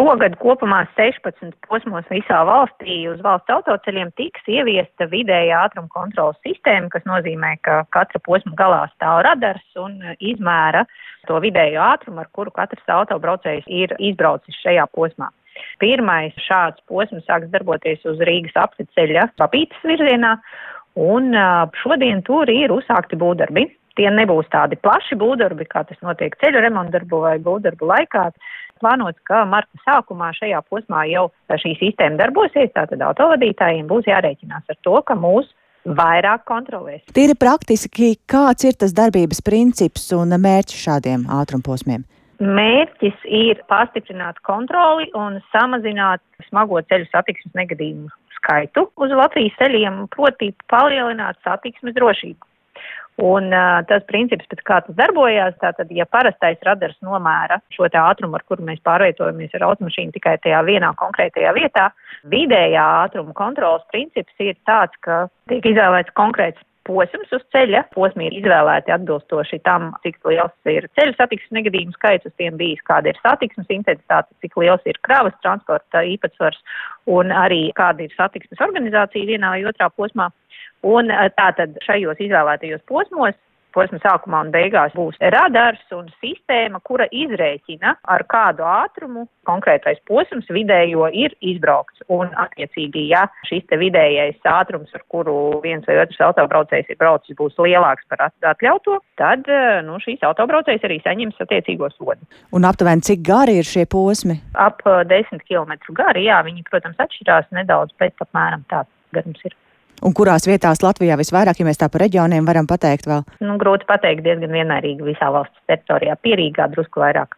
Šogad kopumā 16 posmos visā valstī uz valsts autoceļiem tiks ieviesta vidēja ātruma kontrolas sistēma, kas nozīmē, ka katra posma galā stāv radars un izmēra to vidējo ātrumu, ar kuru katrs autobraucējs ir izbraucis šajā posmā. Pirmais šāds posms sāks darboties uz Rīgas apceļa papītas virzienā, un šodien tur ir uzsākti būvdarbi. Tie nebūs tādi plaši būvdarbi, kā tas notiek ceļu remontdarbu vai būvdarbu laikā plānots, ka marta sākumā šajā posmā jau šī sistēma darbosies, tātad autovadītājiem būs jārēķinās ar to, ka mūs vairāk kontrolēs. Tīri praktiski, kāds ir tas darbības princips un mērķis šādiem ātrumposmiem? Mērķis ir pastiprināt kontroli un samazināt smago ceļu satiksmes negadījumu skaitu uz Latvijas ceļiem, proti palielināt satiksmes drošību. Un uh, tas princips, pēc kā tas darbojās, tātad, ja parastais radars nomēra šo ātrumu, ar kuru mēs pārvietojamies ar automašīnu tikai tajā vienā konkrētajā vietā, vidējā ātruma kontrolas princips ir tāds, ka tiek izvēlēts konkrēts posms uz ceļa. Posmi ir izvēlēti atbilstoši tam, cik liels ir ceļu satiksmes negadījumu skaits uz tiem bijis, kāda ir satiksmes intensitāte, cik liels ir kravas transporta īpatsvars un arī kāda ir satiksmes organizācija vienā vai otrā posmā. Un eh, tātad šajos izvēlētajos posmos posma sākumā un beigās būs radars un sistēma, kura izrēķina, ar kādu ātrumu konkrētais posms vidējo ir izbraukts. Un, attiecīgi, ja šis te vidējais ātrums, ar kuru viens vai otrs autobraucējs ir braucis, būs lielāks par atļauto, tad eh, nu, šīs autobraucējs arī saņems attiecīgo sodu. Un aptuveni cik gari ir šie posmi? Ap 10 eh, km gari, jā, viņi, protams, atšķirās nedaudz, bet apmēram tāds garums ir. Un kurās vietās Latvijā visvairāk, ja mēs tā par reģioniem varam pateikt vēl? Nu, grūti pateikt, diezgan vienmērīgi visā valsts teritorijā, pierīgā drusku vairāk.